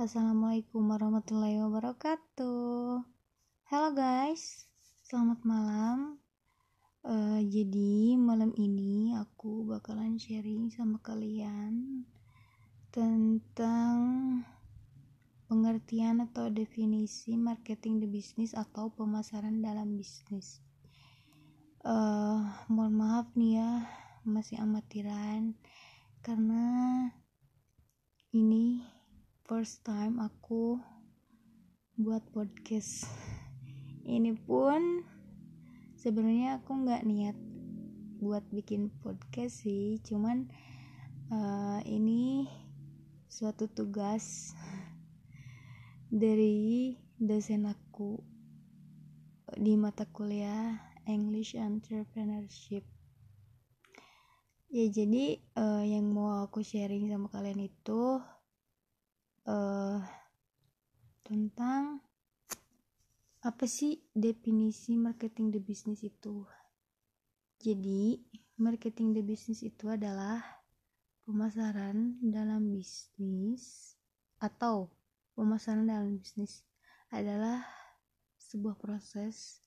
Assalamualaikum warahmatullahi wabarakatuh. Halo guys, selamat malam. Uh, jadi malam ini aku bakalan sharing sama kalian tentang pengertian atau definisi marketing the business atau pemasaran dalam bisnis. Uh, mohon maaf nih ya, masih amatiran karena ini first time aku buat podcast. Ini pun sebenarnya aku nggak niat buat bikin podcast sih cuman uh, ini suatu tugas dari dosen aku di mata kuliah English Entrepreneurship. Ya jadi uh, yang mau aku sharing sama kalian itu uh, tentang apa sih definisi marketing the business itu jadi marketing the business itu adalah pemasaran dalam bisnis atau pemasaran dalam bisnis adalah sebuah proses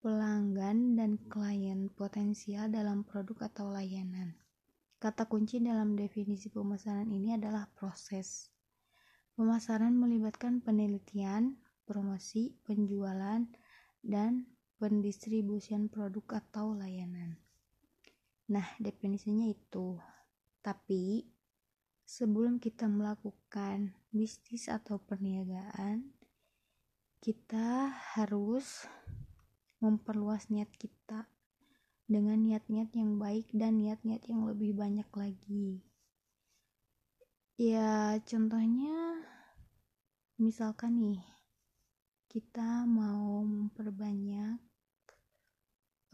pelanggan dan klien potensial dalam produk atau layanan. Kata kunci dalam definisi pemasaran ini adalah proses. Pemasaran melibatkan penelitian, promosi, penjualan, dan pendistribusian produk atau layanan. Nah, definisinya itu. Tapi, sebelum kita melakukan bisnis atau perniagaan, kita harus memperluas niat kita dengan niat-niat yang baik dan niat-niat yang lebih banyak lagi. Ya, contohnya misalkan nih kita mau memperbanyak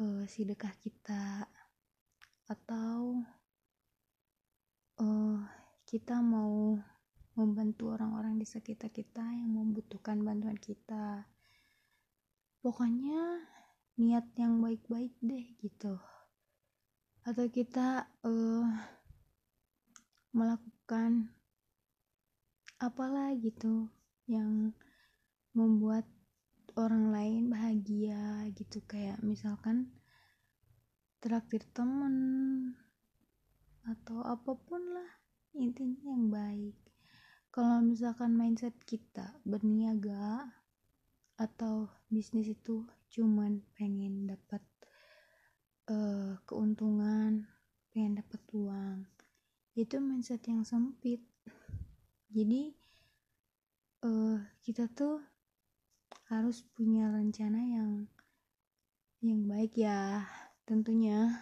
uh, sedekah kita atau uh, kita mau membantu orang-orang di sekitar kita yang membutuhkan bantuan kita. Pokoknya niat yang baik-baik deh gitu. Atau kita uh, melakukan apalah gitu yang membuat orang lain bahagia gitu. Kayak misalkan traktir temen atau apa pun lah intinya yang baik. Kalau misalkan mindset kita berniaga atau bisnis itu cuman pengen dapat uh, keuntungan pengen dapat uang itu mindset yang sempit jadi uh, kita tuh harus punya rencana yang yang baik ya tentunya.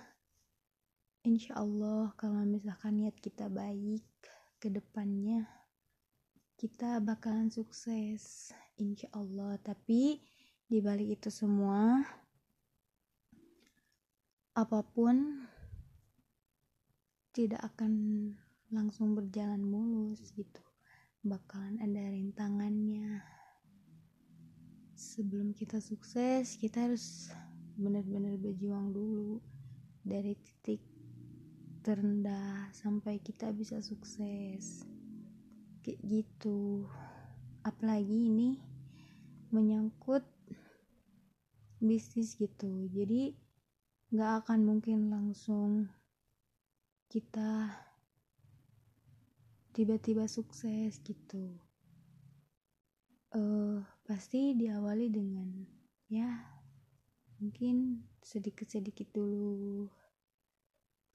Insya Allah kalau misalkan niat kita baik ke depannya kita bakalan sukses insya Allah. Tapi dibalik itu semua apa pun tidak akan langsung berjalan mulus gitu bakalan ada rintangannya. Sebelum kita sukses kita harus benar-benar berjuang dulu. Dari titik terendah sampai kita bisa sukses. Kayak gitu. Apalagi ini menyangkut bisnis gitu. Jadi nggak akan mungkin langsung kita tiba-tiba sukses gitu. Uh, pasti diawali dengan ya mungkin sedikit-sedikit dulu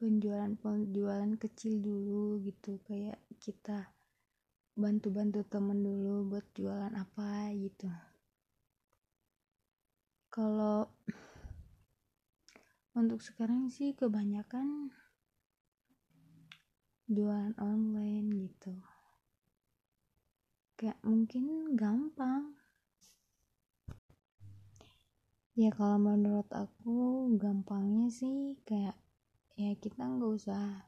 penjualan-penjualan kecil dulu gitu kayak kita bantu-bantu temen dulu buat jualan apa gitu. Kalau untuk sekarang sih kebanyakan jualan online gitu. Kayak mungkin gampang. Ya kalau menurut aku gampangnya sih kayak ya kita nggak usah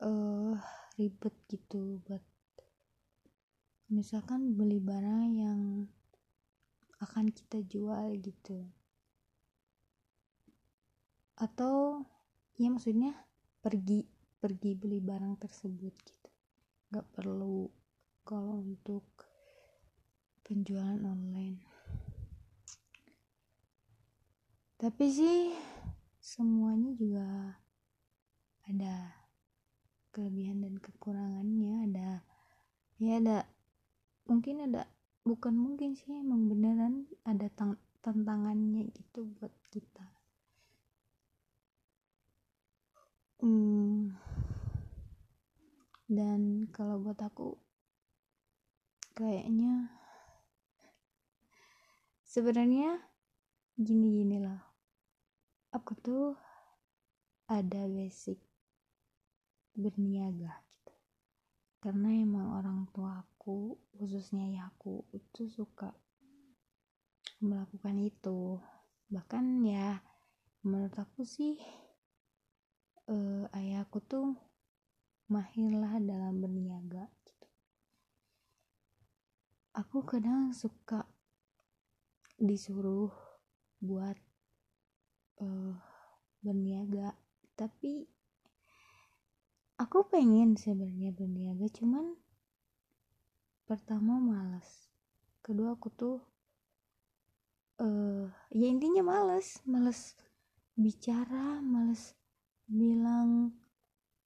uh, ribet gitu buat misalkan beli barang yang akan kita jual gitu. Atau ya maksudnya pergi pergi beli barang tersebut gitu. Nggak perlu kalau untuk penjualan online. Tapi sih semuanya juga ada kelebihan dan kekurangannya. Ada ya ada mungkin ada bukan mungkin sih emang beneran ada tantangannya gitu buat kita. Hmm, dan kalau buat aku kayaknya sebenarnya gini-gini lah. Aku tuh ada basic berniaga gitu. Karena emang orang tua aku khususnya ayahku itu suka melakukan itu. Bahkan ya menurut aku sih eh, ayahku tuh mahir lah dalam berniaga gitu. Aku kadang suka disuruh buat uh, berniaga tapi aku pengen sebenarnya berniaga cuman pertama malas kedua aku tuh uh, ya intinya males males bicara males bilang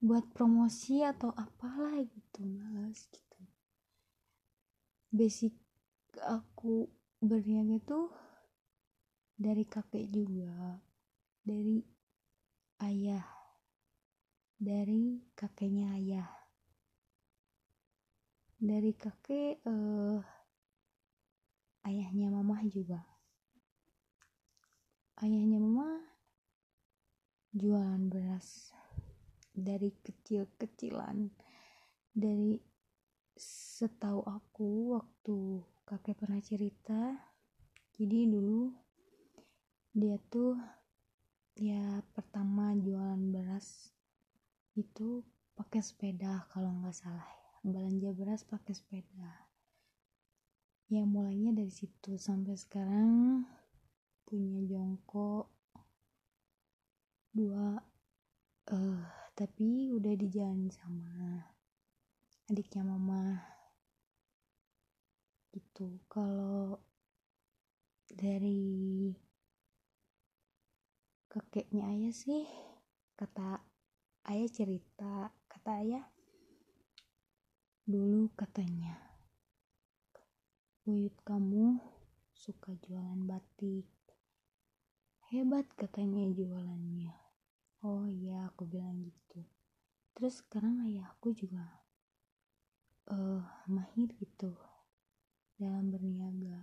buat promosi atau apalah gitu males gitu. Basic aku berniaga tuh dari kakek juga dari ayah dari kakeknya ayah. Dari kakek uh, ayahnya mama juga. Ayahnya mama jualan beras dari kecil-kecilan. Dari setahu aku waktu kakek pernah cerita jadi dulu dia tuh ya pertama jualan beras itu pakai sepeda kalau nggak salah ya. Belanja beras pakai sepeda. Ya mulainya dari situ sampai sekarang punya jongkok dua uh, tapi udah dijalani sama adiknya mama. Gitu. Kalau dari kakeknya ayah sih kata ayah cerita kata ayah dulu katanya buyut kamu suka jualan batik. Hebat katanya jualannya oh iya aku bilang gitu terus sekarang ayah aku juga uh, mahir gitu dalam berniaga.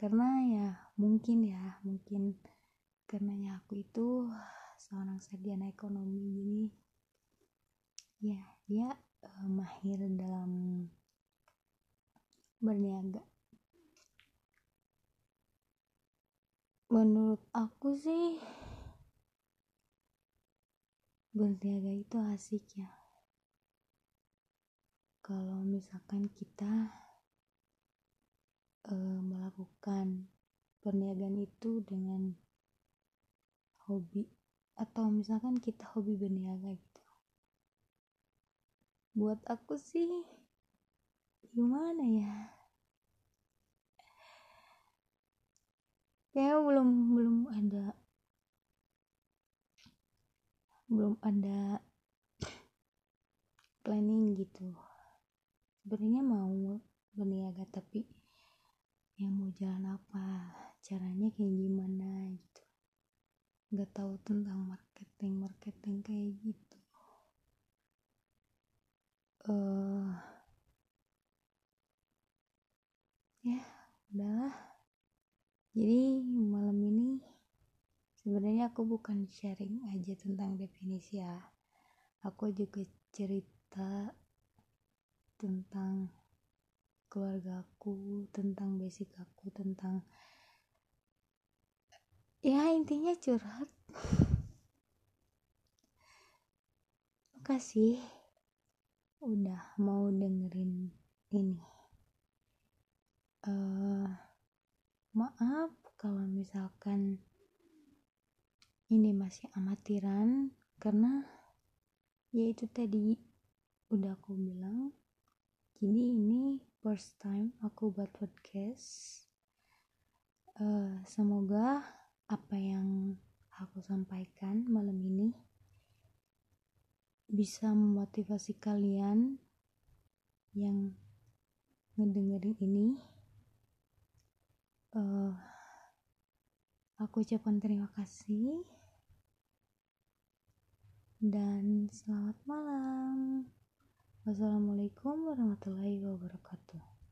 Karena ya mungkin ya mungkin karena ya aku itu seorang sarjana ekonomi. Jadi ya dia uh, mahir dalam berniaga. Menurut aku sih berniaga itu asik ya. Kalau misalkan kita uh, melakukan perniagaan itu dengan hobi atau misalkan kita hobi berniaga gitu. Buat aku sih gimana ya? Kayak belum belum ada belum ada planning gitu. Sebenarnya mau berniaga tapi yang mau jalan apa caranya kayak gimana gitu. Nggak tahu tentang marketing marketing kayak gitu. Uh, ya udahlah jadi malam ini sebenarnya aku bukan sharing aja tentang definisi ya. Aku juga cerita tentang keluarga aku tentang basic aku tentang ya intinya curhat. Makasih udah mau dengerin ini. Uh, maaf kalau misalkan ini masih amatiran karena ya itu tadi udah aku bilang. Jadi first time aku buat podcast. Uh, semoga apa yang aku sampaikan malam ini bisa memotivasi kalian yang ngedengerin ini. Uh, aku ucapkan terima kasih dan selamat malam. Wassalamualaikum warahmatullahi wabarakatuh